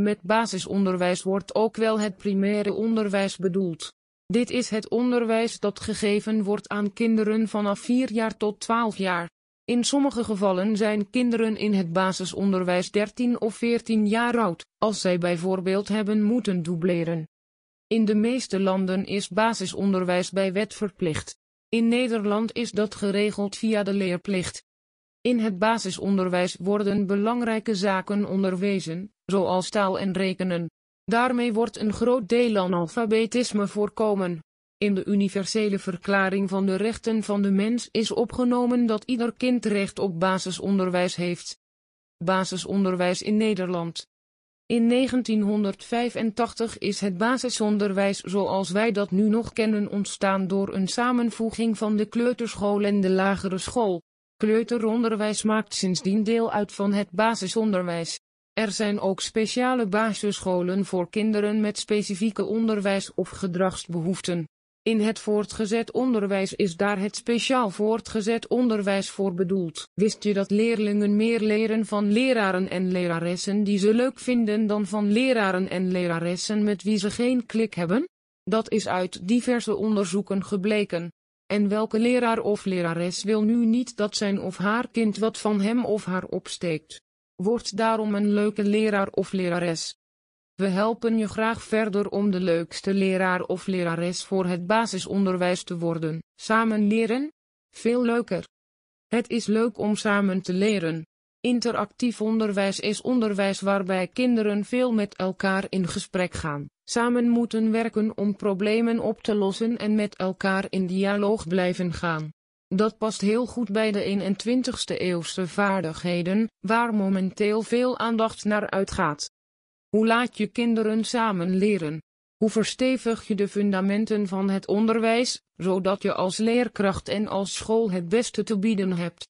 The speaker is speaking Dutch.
Met basisonderwijs wordt ook wel het primaire onderwijs bedoeld. Dit is het onderwijs dat gegeven wordt aan kinderen vanaf 4 jaar tot 12 jaar. In sommige gevallen zijn kinderen in het basisonderwijs 13 of 14 jaar oud, als zij bijvoorbeeld hebben moeten dubleren. In de meeste landen is basisonderwijs bij wet verplicht. In Nederland is dat geregeld via de leerplicht. In het basisonderwijs worden belangrijke zaken onderwezen, zoals taal en rekenen. Daarmee wordt een groot deel analfabetisme voorkomen. In de universele verklaring van de rechten van de mens is opgenomen dat ieder kind recht op basisonderwijs heeft. Basisonderwijs in Nederland. In 1985 is het basisonderwijs zoals wij dat nu nog kennen ontstaan door een samenvoeging van de kleuterschool en de lagere school. Kleuteronderwijs maakt sindsdien deel uit van het basisonderwijs. Er zijn ook speciale basisscholen voor kinderen met specifieke onderwijs- of gedragsbehoeften. In het voortgezet onderwijs is daar het speciaal voortgezet onderwijs voor bedoeld. Wist je dat leerlingen meer leren van leraren en leraressen die ze leuk vinden dan van leraren en leraressen met wie ze geen klik hebben? Dat is uit diverse onderzoeken gebleken. En welke leraar of lerares wil nu niet dat zijn of haar kind wat van hem of haar opsteekt? Word daarom een leuke leraar of lerares. We helpen je graag verder om de leukste leraar of lerares voor het basisonderwijs te worden. Samen leren? Veel leuker. Het is leuk om samen te leren. Interactief onderwijs is onderwijs waarbij kinderen veel met elkaar in gesprek gaan, samen moeten werken om problemen op te lossen en met elkaar in dialoog blijven gaan. Dat past heel goed bij de 21ste eeuwse vaardigheden, waar momenteel veel aandacht naar uitgaat. Hoe laat je kinderen samen leren? Hoe verstevig je de fundamenten van het onderwijs, zodat je als leerkracht en als school het beste te bieden hebt?